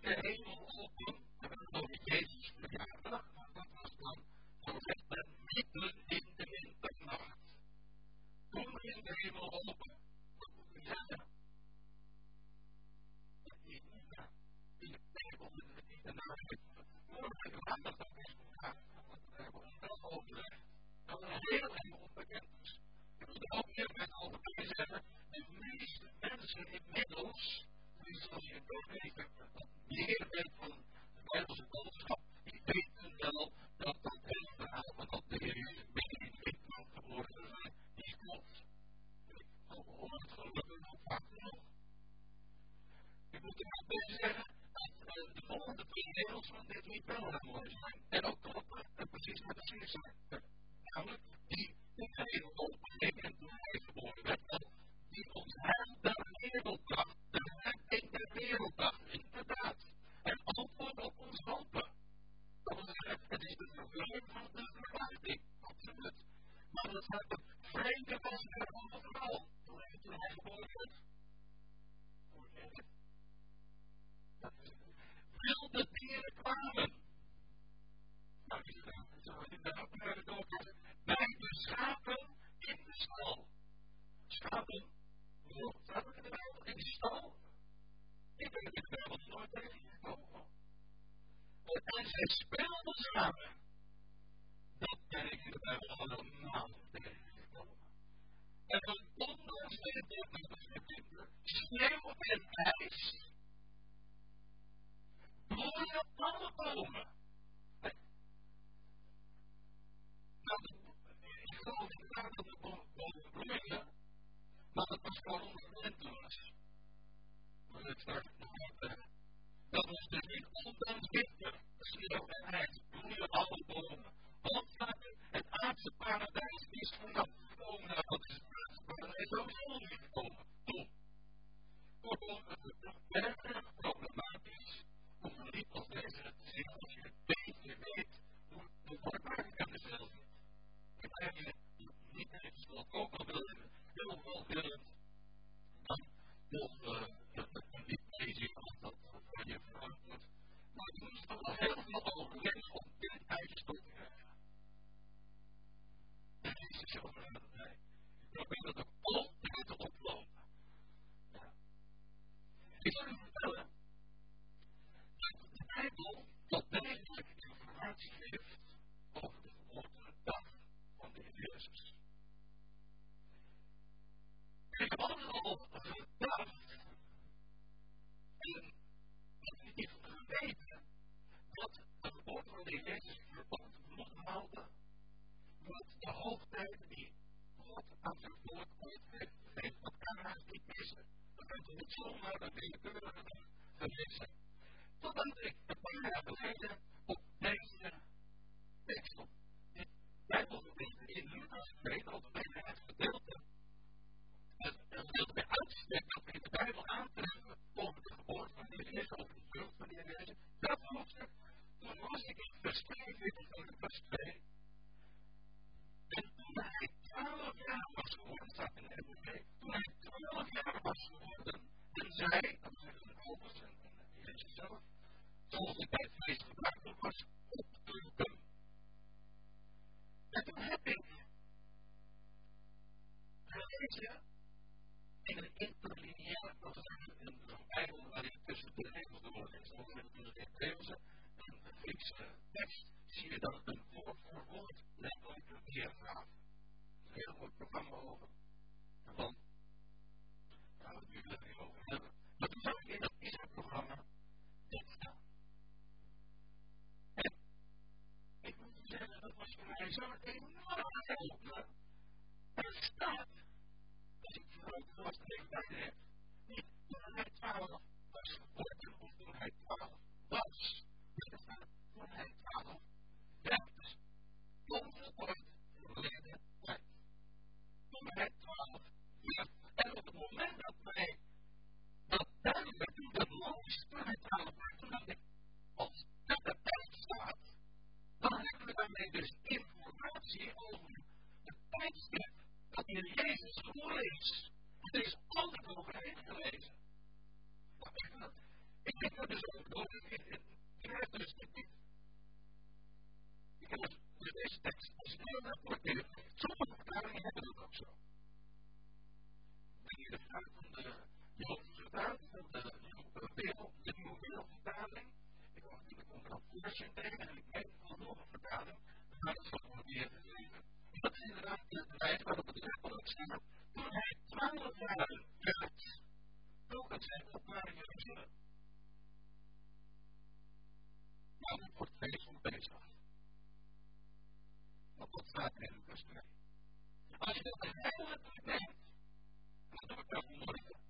de hemel open, en we hebben Jezus verjaardag, dat was dan, zo in de winternacht. Toen ging de hemel open. Wat moet u zeggen? in de Bijbel die daarna morgen de maandag dan is gegaan. Want we hebben ons wel overlegd dat er heel erg onbekend is. Ik moet er ook weer met alweer zeggen, de meeste mensen inmiddels, die zoals je ook weet, wat meer weet van de Bijbelse boodschap, die weten wel dat dat verhaal van dat de Heer Jezus in de winter geboren zou zijn, die klopt. Ik hoor het gelukkig nog vaak genoeg. Ik moet er maar bij zeggen dat de volgende twee regels van dit lied wel zijn. En ook kloppen en precies wat er zijn. Namelijk die niet helemaal open en toen hij die ons heil der werelddag, de herdenking der werelddag, inderdaad. En antwoord op ons hopen. Dat zeggen, het is de vervulling van de verwachting, absoluut. Maar het gaat de vrede was er van de vrouw, toen hij geboren werd. wilde dieren kwamen. Nou, die zo inderdaad naar de dood bij de schapen in de stal. Schapen, hoe staat het in de? In stal? Ik ben in de nooit tegengekomen. En zij speelden samen. Dat ben ik in de Bijbel allemaal tegengekomen. En dan ondanks de kinderen, sneeuw en ijs, bloeien alle bomen. Nou, ik geloof niet dat de bomen bloeien, maar dat was gewoon omdat het was. Maar dat staat nog niet. Dat was dus niet winter, sneeuw en ijs, bloeien alle bomen. Want het aardse paradijs is vanaf gekomen. Wat is het aardse paradijs sowieso niet gekomen? Toen. Kortom, het is erg problematisch om een lied als deze te zingen als je een beetje weet hoe het wordt maken is zelf niet. Dan krijg je niet eens wat ook al wil heel veel willend, dan een lied meezingen als dat van je wordt. Maar je moet toch wel heel veel overleggen om dit uit je te krijgen. En dit is zo nee. Ik probeer dat ook altijd te oplopen. Ja. Ik zal u vertellen Bijbel dat degelijk informatie geeft over de geboortedag van de Heer Jezus. Ik heb al gedacht geboorte van de Jezus moet houden met de hoogtijden die God aan zijn volk ooit heeft gegeven. Dat kan haast niet missen. Dat kunt u niet zomaar een willekeurige dag. Totdat ik een paar jaar geleden op deze tekst op dit Bijbelgedeelte in Lucas 2, algemeen het gedeelte, het gedeelte bij uitstek dat we in de Bijbel aantreffen over de geboorte van de Jezus, over de jeugd van de Jezus, dat hoofdstuk, toen was ik in vers 42 van Lucas 2. En toen hij 12 jaar was geworden, staat in de MBV, toen hij 12 jaar was geworden, en zij, dat zeggen de ouders en Jezus zelf, zoals het bij het feest gebruikelijk was, optrokken. En toen heb ik gelezen in een interlineair, dat is een Bijbel waarin tussen de regels de woorden is, ook in het en Griekse tekst, zie je dat een woord voor woord letterlijk weergave. Een heel mooi programma over. Want, daar gaan we het nu niet over hebben. Maar toen zag ik in dat eerste programma dit staan. En ik moet zeggen, dat was voor mij zo'n enorme helder. Er staat, als ik groot was, ik bij heb, als dat erbij staat, dan hebben we daarmee dus informatie over de tijdstip dat in Jezus geboren is. Er is altijd overheen gelezen. Ik denk dat dus ook door. Ik heb dus. Ik heb deze tekst als heel rapporteer. Sommige hebben dat ook zo. Wanneer de vraag van de Joodse vertaling, wereldvertaling. Ik was natuurlijk onder voorzien tegen en ik weet van nog een vertaling. Dat zal nog meer gegeven. Dat is inderdaad de wijze waarop het letterlijk staat. Toen hij twaalf jaar werd, het zijn op naar Jeruzalem. Dat wordt vreselijk bezig. Want dat staat in Lucas 2. Als je dat eigenlijk bedenkt, dan dat dat dat dan van wordt feest van Pesach, dat het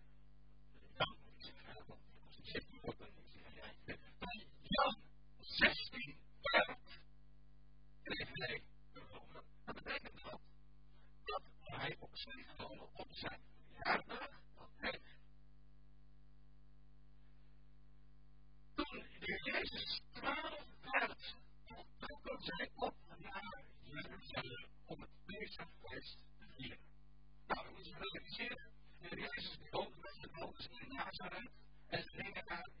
16 werd, kreeg hij brood. Dat betekent dat, dat hij op zijn genomen op zijn verjaardag, dat hij toen de Jezus twaalf werd, trokken zij op naar Jeruzalem om het Pesachfeest te vieren. Nou, we moeten realiseren, de Jezus begon met zijn ouders in Nazareth en ze gingen naar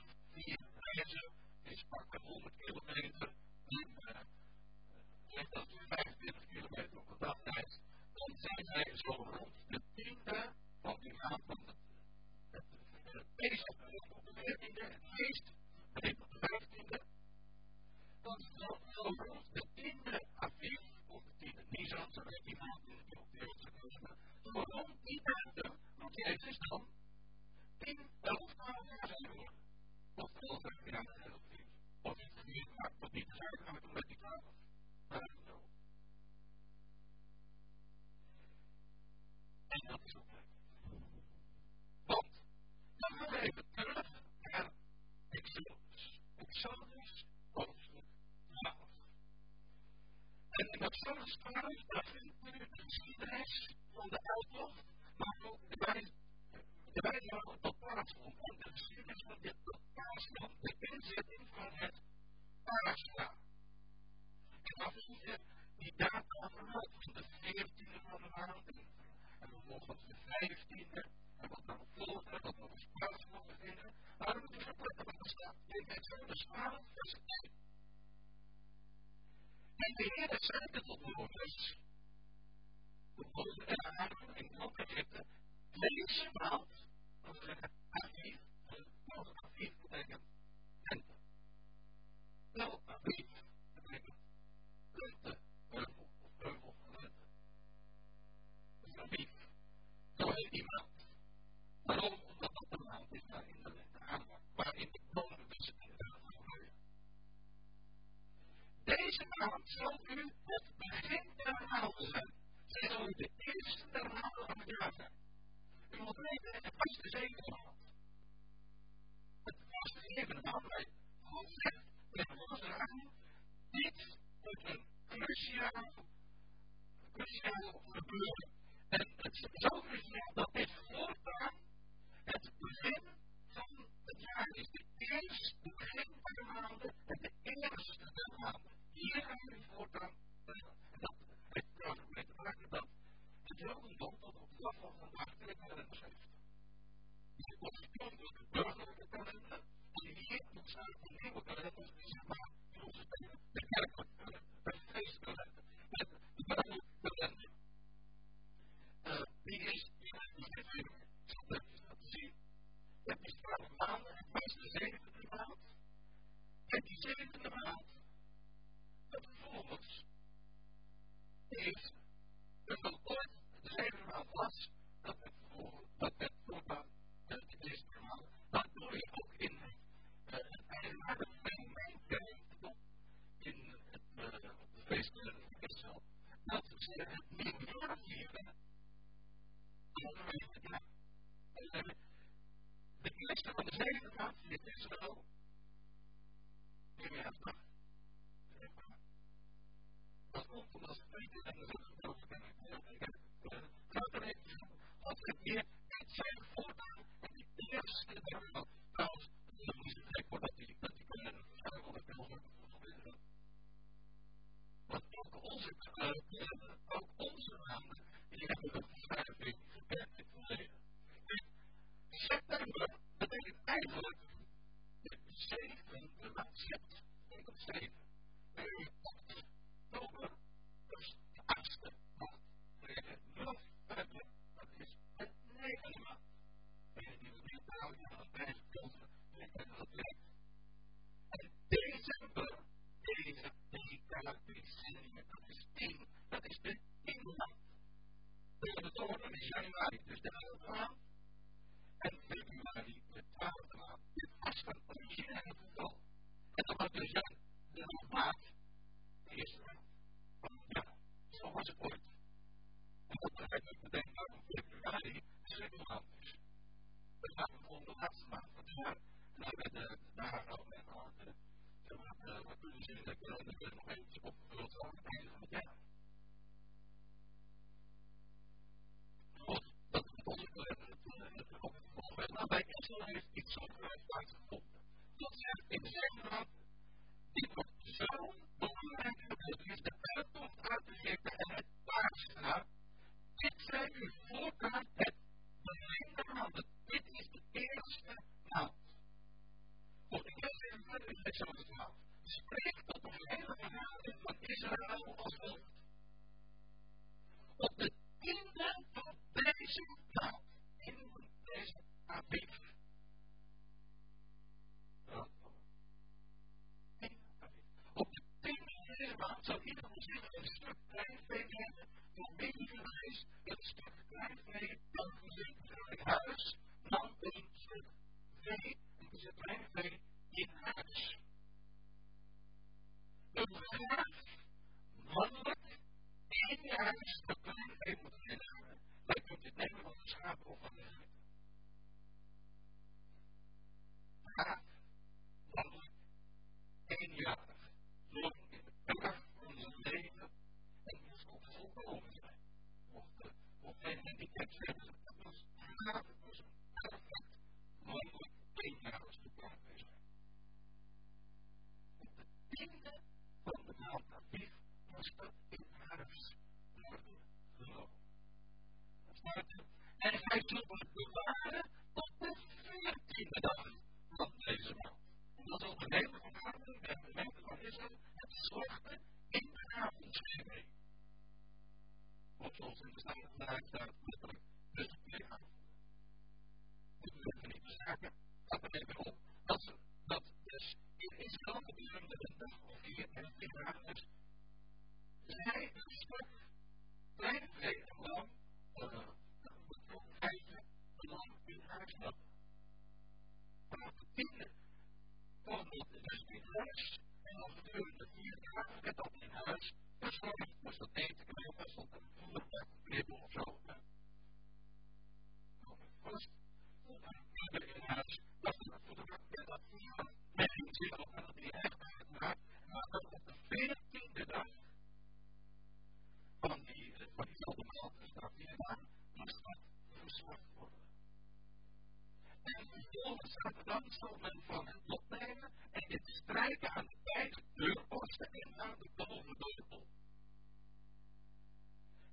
Israël. En ja, dat komt omdat ze beter en de rug kunnen. Dat er altijd weer iets zijn voortaan. En die eerste daarvan, trouwens, dat is een gek dat die, dat die kunnen veranderen. Want ook onze kinderen, ook onze maanden, die hebben de verschuiving gewerkt in het verleden. September betekent eigenlijk zeven, de maand schept, ik zeven. De acht, oktober, dus de achtste maand. De het verder, dat is het negende maand. En nieuwe niet houdt aan deze dat leeg. En december, deze, die karakteriseer dat is tien, dat is de tiende maand. De toren is januari, dus de. En als een originele getal. En dat was dus ja, de maat, de eerste maat. Ja, zo was het ooit. En dat begrijp ik meteen februari een maand is. Dat gaat gewoon de laatste maand van het jaar. En daar werden de dagen ook en al de wat kunnen zien dat er nog eventjes opgevuld aan het einde van het jaar. Goed, dat is maar bij Israël heeft iets zo uitgekomen. Tot zegt in zijn Of zoals in de Staten staat, letterlijk, dus twee avonden. Dit we niet bezaken, gaat er even op. Dat, dat dus in Israël gedurende een dag of vier en vier dagen zij een stuk klein vrede lang, uh, feitje, lang in huis hadden. Vanaf de tiende kwam dat dus in huis en dan gedurende vier dagen werd dat in huis Dus dat op een of zo. Er met dat zich ook aan het echt uitmaakt. Maar dan op de veertiende dag van die, van diezelfde maand, dus dat die naam, moest dat verzorgd worden. En vervolgens gaat er dan zo men van het opnemen en dit strijken aan de beide deurposten en aan de bovendeurpel.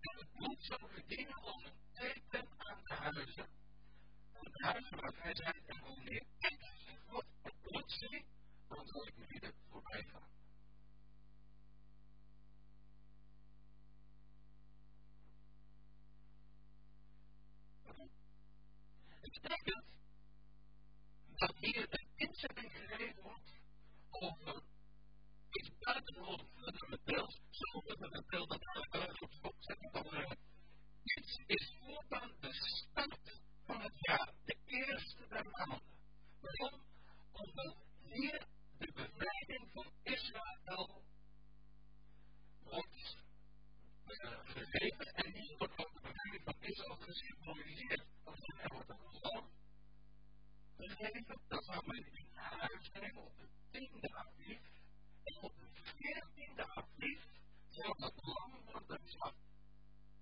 En het bloed zou verdienen om een teken aan de huizen. Aan de waar hij zei, en wanneer ik God het bloed zie, dan zal ik weer voorbij gaan. Het betekent dat hier een inzetting gegeven wordt over iets buitengewoon fundamenteels, zo fundamenteel dat alle opzetting kan brengen. Dit is voortaan de start van het jaar, de eerste der maanden. Waarom? Omdat hier de bevrijding van Israël wordt uh, gegeven en hier wordt ook de bevrijding van Israël gesymboliseerd. Er wordt een gegeven, dat zou men in huis nemen op de tiende aprief. En op de veertiende aprief zou dat lam worden.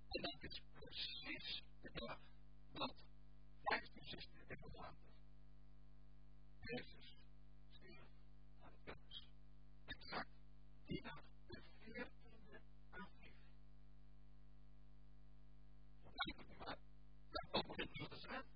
En dat is precies de dag dat 15, 16 eeuw later Jezus stierf aan het kruis. Exact die dag, de veertiende aprief. Maar dat komt nog in het Testament. En daarna begon het feest en dat was allemaal eigenlijk voordat het feest van Pesach aanving. En doordat hij geslacht is, met, met, met dat land dat in huis genomen, maar volkomen weer, maar dat is in huis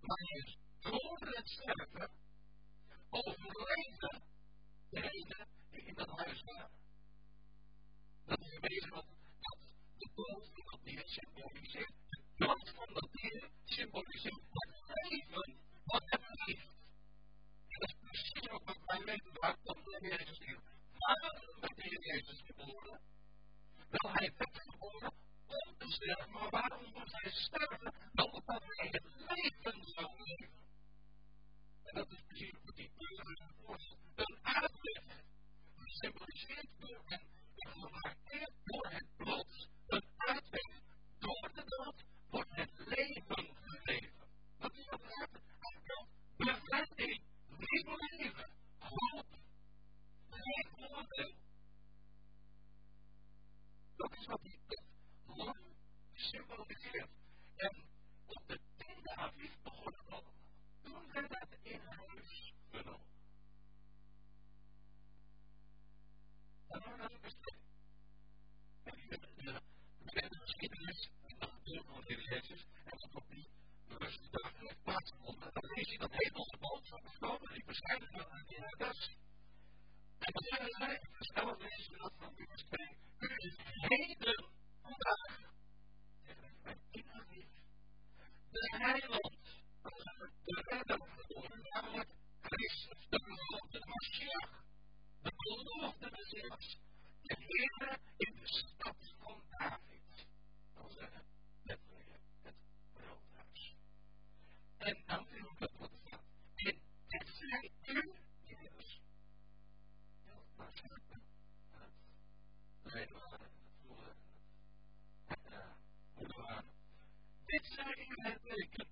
Maar is door het sterven overleven degene die in dat huis waren. Dat is bezig wat, wat de dood van dat dier symboliseert. De dood van dat dier symboliseert het leven wat het leeft. En dat is precies wat wij weten waar dan de Jezus hier. Waarom werd de Jezus geboren? Wel, hij werd geboren om te sterven, maar waarom moest hij sterven? Wel, omdat hij het leven zou leven. En dat is precies wat die burger wordt. Een uitweg, gesymboliseerd door en gemarkeerd door het bloed, een uitweg. Door de dood wordt het leven gegeven. Dat is wat het uitkomt. Bevrijding, nieuw leven, hoop, geen oordeel. Dat is wat die symboliseert. En op de tiende avies begon het al. Toen werd het in huis genomen. En dan was het bestek. En de, de, de, de geschiedenis en de deur van de Jezus en dat op die rustdag heeft plaatsgevonden. Dan lees je dat hemelse boodschap is komen, die verschijnen van in het das. En dan zeggen zij, vers 11 lezen we dat van vers 2, u is heden vandaag de heiland, de redder geworden, namelijk Christus, de beloofde Mashiach, de beloofde Messias, de Heer in de stad van David. Wil zeggen, het broodhuis. En dan vind dat. En Jezus. Ja, het het ಹೆಸರಿಗೆ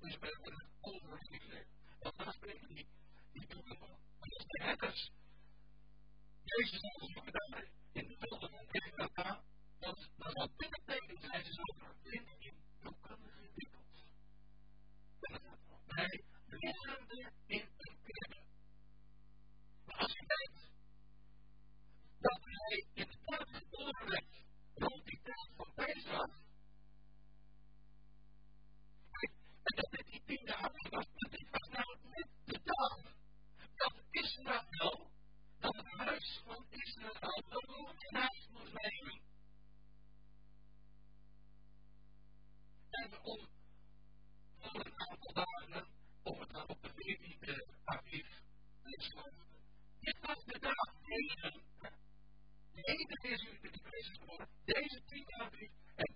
dus ben ik een Want daar spreekt die, niet doelen als de herders Jezus daar in de velden van Tegata, dat, dat zou dit betekenen zijn, ze zouden vinden in doeken gewikkeld. Bij liggende in een kribbe. Maar als je weet dat hij in de tijd rond die tijd van Pesach, dat het die pindahappel was, dat dit was nou net de dag dat Israël, dat het huis van Israël verloren moest leven. En om voor een aantal dagen, om het dan op de 14e Aviv te slaan. Dit was de dag tegen. De enige is u de Christus geworden, deze 10 Aviv, en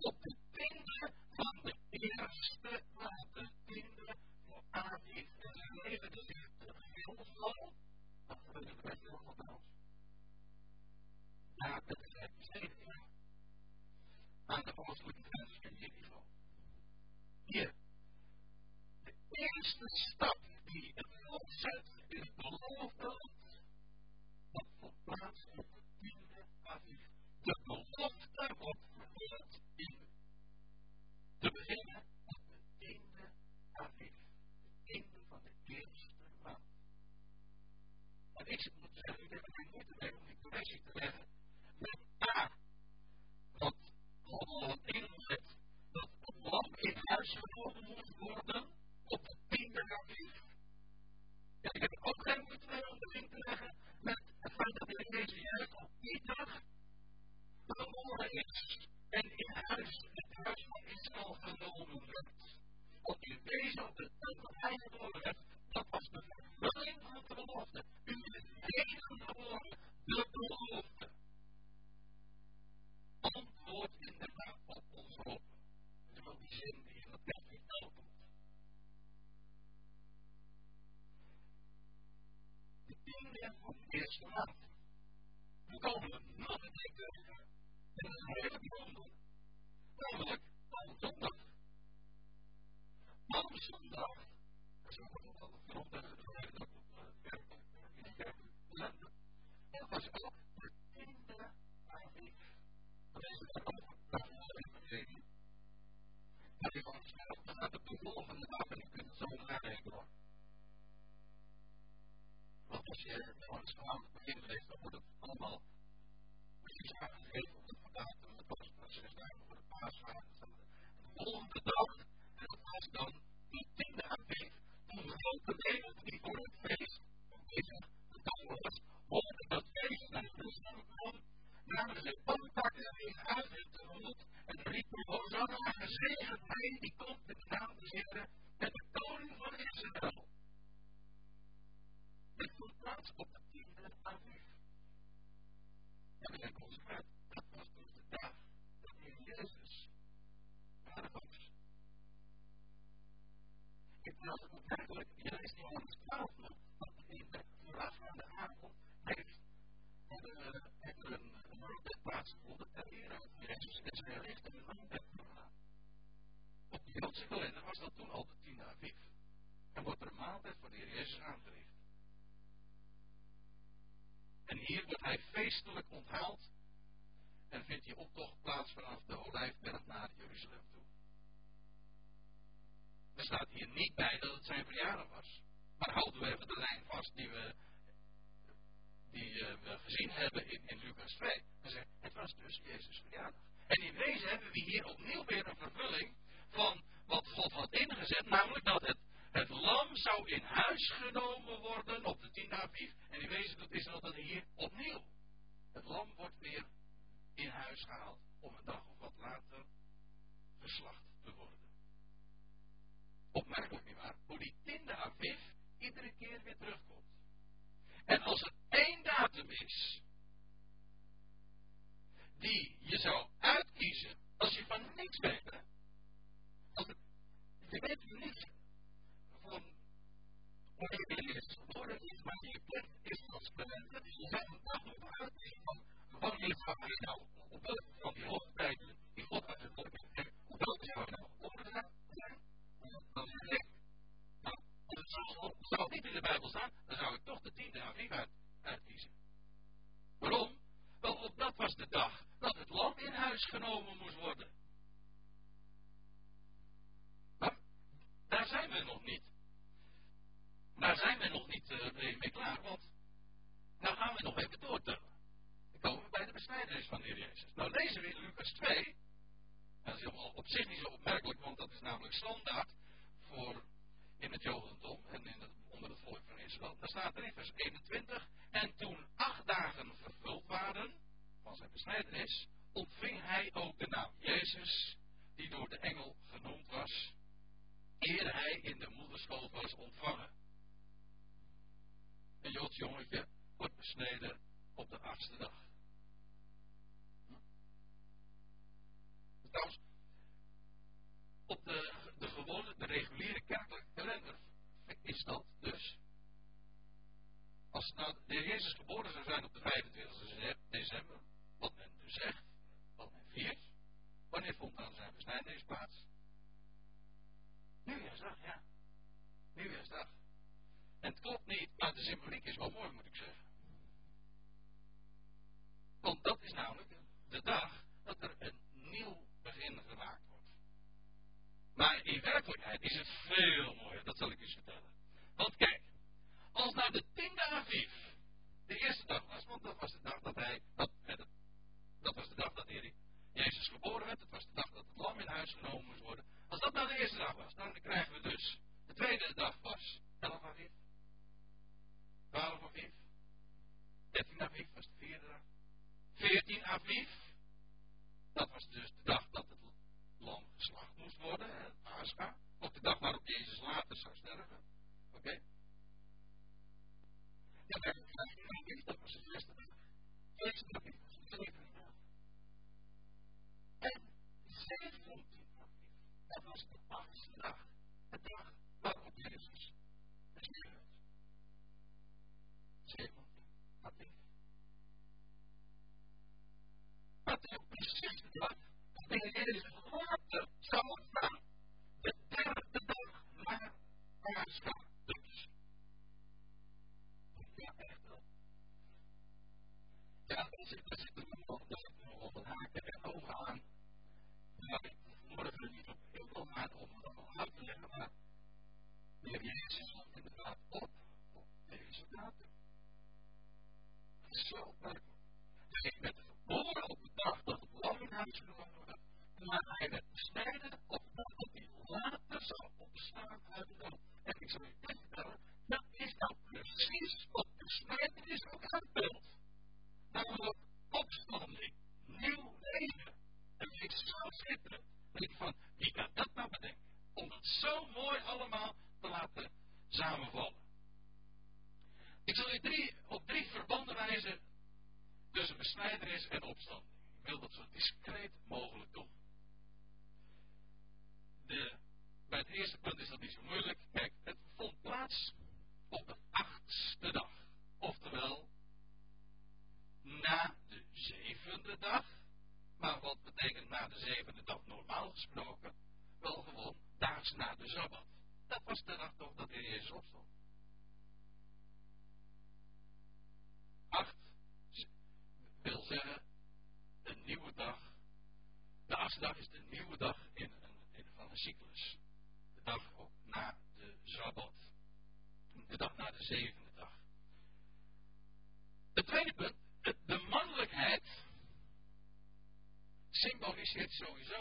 op de kinderen van de eerste plaats. De kinderen van Azië en zijn leven. Dus heel veel. Dat is het best heel veel bij ons. Ja, dat is het zeker. Aan de oostelijke grens van Jericho. Hier. De eerste stap die het volk zet in het beloofde land. Dat verplaatst op de van Azië. De belofte op beginnen met de tiende Aviv, de tiende van de eerste maand. En ik zou moeten zeggen, ik heb er geen moeite mee om die connectie te leggen met A, dat God inzet dat een lam in huis gevonden moet worden op de tiende Aviv. Ja, ik heb ook geen moeite mee om de link te leggen met het feit dat in deze juist op die dag de is en in huis, het huis van Israël genomen werd. Want in wezen op de hij geboren werd, dat was de vervulling van de belofte. U is dat toen al de tiende aviv. En wordt er een maaltijd voor de Heer Jezus aangericht. En hier wordt hij feestelijk onthaald en vindt die optocht plaats vanaf de Olijfberg naar Jeruzalem toe. Er staat hier niet bij dat het zijn verjaardag was. Maar houden we even de lijn vast die we, die, uh, we gezien hebben in, in Lucas 2. We zeggen, het was dus Jezus verjaardag. En in wezen hebben we hier opnieuw weer een vervulling van wat God had ingezet, namelijk dat het, het lam zou in huis genomen worden op de tiende aviv. En in wezen doet Israël dat hier opnieuw. Het lam wordt weer in huis gehaald om een dag of wat later geslacht te worden. Opmerkelijk niet waar, hoe die tiende aviv iedere keer weer terugkomt. En als er één datum is die je zou uitkiezen als je van niks weet? Als weet niet van je is is, maar je kent is als talenten, dus je zou een dag moeten uitkiezen van wanneer zou je nou op welke van die hoogtijden die God uit het volk heeft, op welke zou nou opgedaan zijn? Dan is het gek. Nou, als het zo zou niet in de Bijbel staan, dan zou ik toch de tiende aviv uit, uitkiezen. Waarom? Wel, op dat was de dag dat het lam in huis genomen moest worden. Daar zijn we nog niet. Daar zijn we nog niet uh, mee klaar, want nou gaan we nog even doortellen. Dan komen we bij de besnijdenis van de Heer Jezus. Nou lezen we in Lucas 2, dat is op zich niet zo opmerkelijk, want dat is namelijk standaard voor in het Jodendom en in het, onder het volk van Israël. Daar staat er in vers 21, en toen acht dagen vervuld waren van zijn besnijdenis, ontving hij ook de naam Jezus, die door de engel genoemd was, eer hij in de moederschoot was ontvangen. Een Joods jongetje wordt besneden op de achtste dag. Trouwens, op de, de gewone, de reguliere kerkelijke kalender is dat dus. Als nou de heer Jezus geboren zou zijn op de 25 december, wat men dus zegt, wat men viert, wanneer vond dan zijn besnijdenis plaats? Nieuwjaarsdag, ja. Nieuwjaarsdag. En het klopt niet, maar de symboliek is wel mooi, moet ik zeggen. Want dat is namelijk de dag dat er een nieuw begin gemaakt wordt. Maar in werkelijkheid is het veel mooier, dat zal ik u vertellen. Want kijk, als naar de tiende Aviv de eerste dag was, want dat was de dag dat hij, dat, dat was de dag dat hij Jezus geboren werd, het was de dag dat het lam in huis genomen moest worden. Als dat nou de eerste dag was, dan krijgen we dus. De tweede dag was 11 Aviv, 12 Aviv, 13 Aviv was de vierde dag, 14 Aviv, dat was dus de dag dat het lam geslacht moest worden, Pascha, ook de dag waarop Jezus later zou sterven. Oké? maar het is woorden zomaar de derde dag naar Dus. Ja, echt wel. Ja, zit, daar zit nog, aan. wat en. Maar ik morgen niet op heel veel het maar de inderdaad op op deze datum. Zo, Maar hij werd besneden opdat hij later zou opstaan uit. En ik zal je vertellen, dat is nou precies wat besnijdenis ook uitbeeldt. Namelijk opstanding, nieuw leven. En ik zo schitterend. Denk van, wie kan dat nou bedenken? Om het zo mooi allemaal te laten samenvallen. Ik zal je op drie verbanden wijzen tussen besnijdenis en opstanding wil dat zo discreet mogelijk doen. show his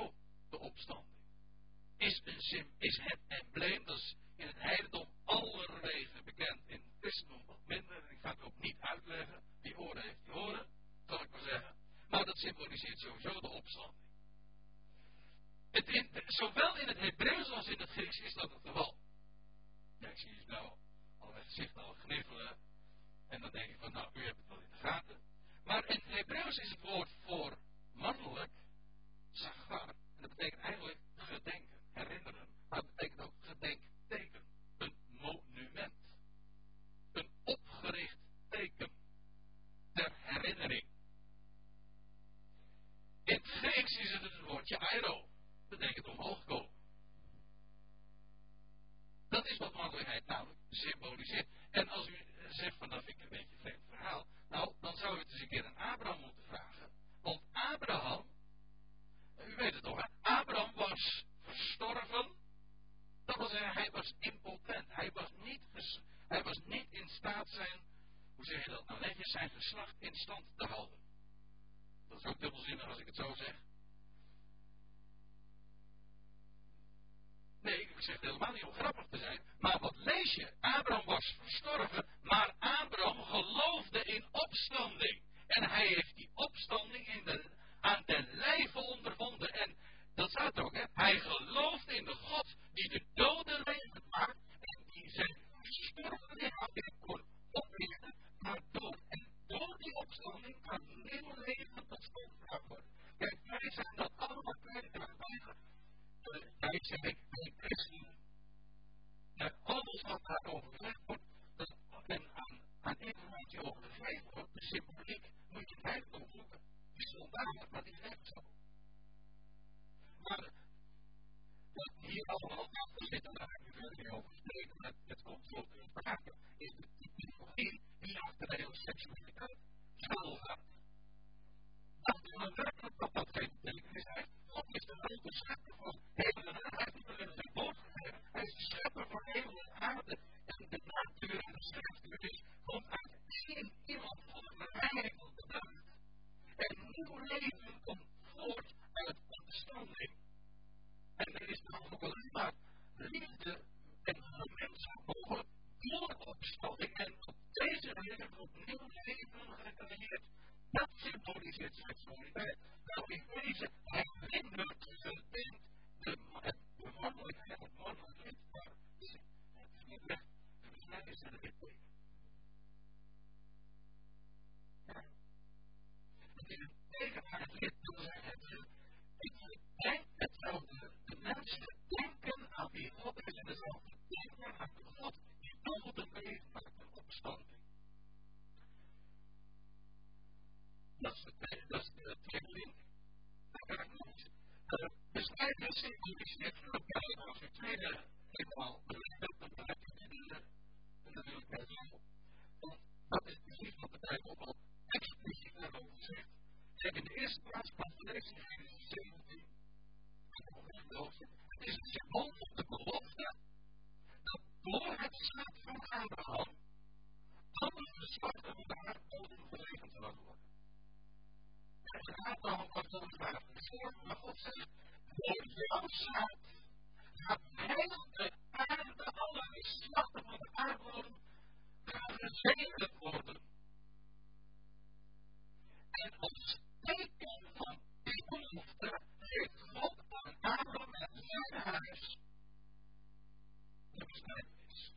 Is.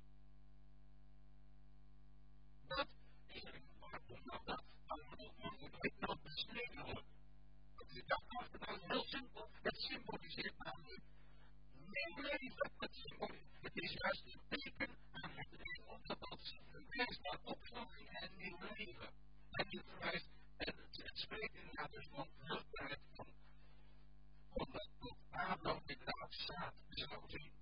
Dat is een omdat dat dat allemaal moet nou besneden worden. Dat is dat nou heel simpel. Het symboliseert namelijk nieuw leven. Het, het is juist een teken aan het leven dat dat verwijst naar opvloeiing en nieuw leven. En dit verwijst, en het, het spreekt inderdaad dus van vruchtbaarheid van, van dat tot Adam inderdaad zaad zou zien.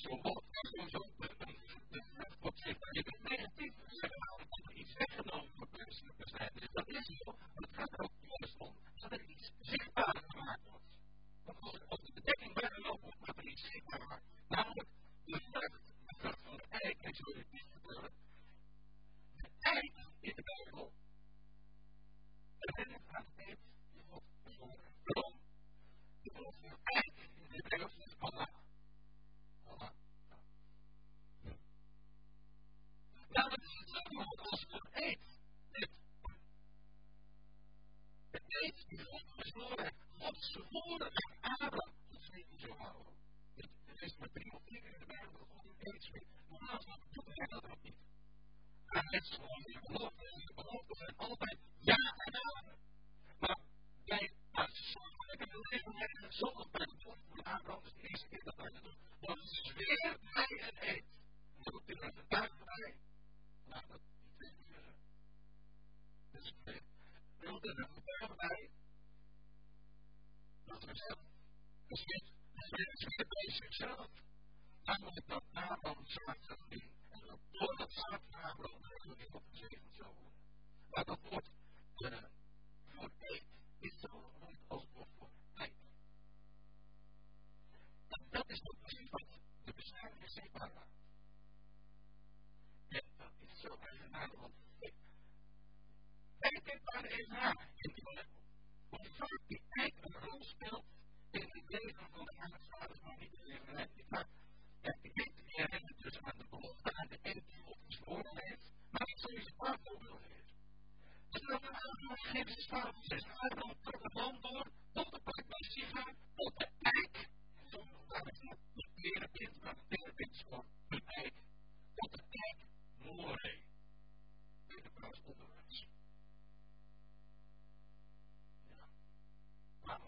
zo'n bot en zo'n op zich dat je kunt negatief zeggen dat iets weggenomen dat is zo, maar het gaat er ook om dat er iets gemaakt wordt. Want als de bedekking weggelopen wordt, wordt er iets zichtbaar. Namelijk de van de eik en zo in het. De eik in de Bijbel. Is het de die De in de Bijbel van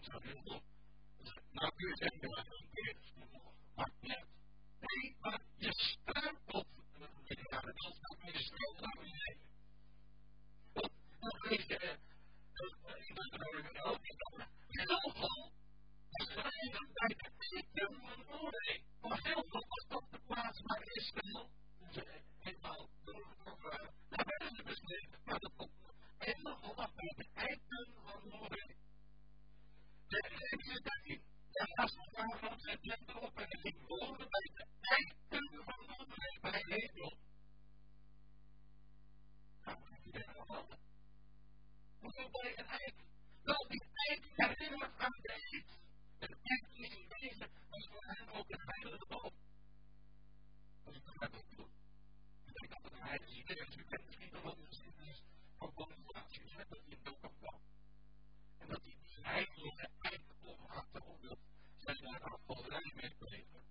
zo heel goed. Nou kun je zeggen, keer. maar niet. Nee, maar je op de jaren als dat je naar beneden. Want dan weet je, dat in ook in heel veel. En dan bij de titel van Maar heel veel was op de plaats waar Israël eenmaal door, dan naar ze beslist. Maar dat komt. En dan vanaf bij de eindpunt van Noorwegen dat deze in. De haastverhaal zijn tempel op en het boven bij de eindpunten van de omgeving bij hemel. Nou, dat is de handen. Hoeveel bij een eind? Wel, die eind aan de. Het is in wezen als voor hem ook een dat maar niet dat het is. U kent misschien nog wel de geschiedenis van Bonifatius, dat hij in Dokan. En dat hij Eigenlijk eik om hard zijn zij daar afvalderij mee plegen.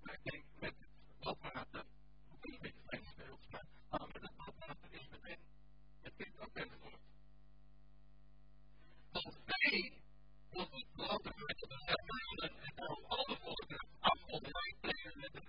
Maar ik denk met het water ook een beetje fijn maar met het badwater is meteen het kind ook weer geworden. Als wij tot het en daarom alle volken afvalderij plegen met een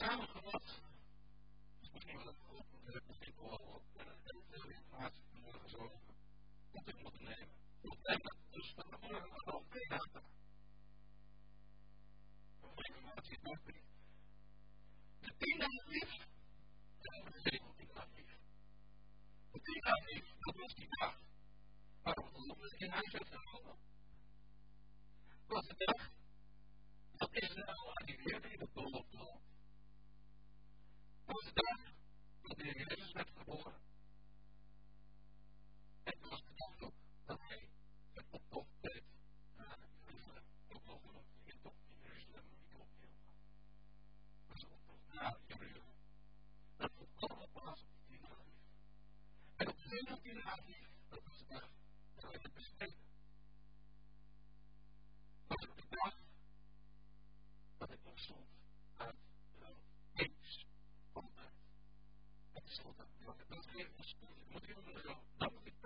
samengevat, is misschien wel een dat is ik wel wat veel informatie vanmorgen zo moet ik moeten nemen. Moet nemen, dus van de morgen al twee data. Of informatie is ook niet. De tien aviv, en de zeventien aviv. De tien aviv, dat was die dag. Waarom geloven in huis werd genomen? Was de dag dat het beloofde land. Dat was de dat de Heer Jezus werd geboren. En het was de dag dat hij het optocht deed naar Jeruzalem. Ook genoemd de intocht in Jeruzalem, maar niet helemaal. Maar zijn optocht naar Jeruzalem. Dat vond allemaal plaats op de tiende aviv. En op de dat was de dag dat hij het bespreken. Was ook de dag dat ik opstond uit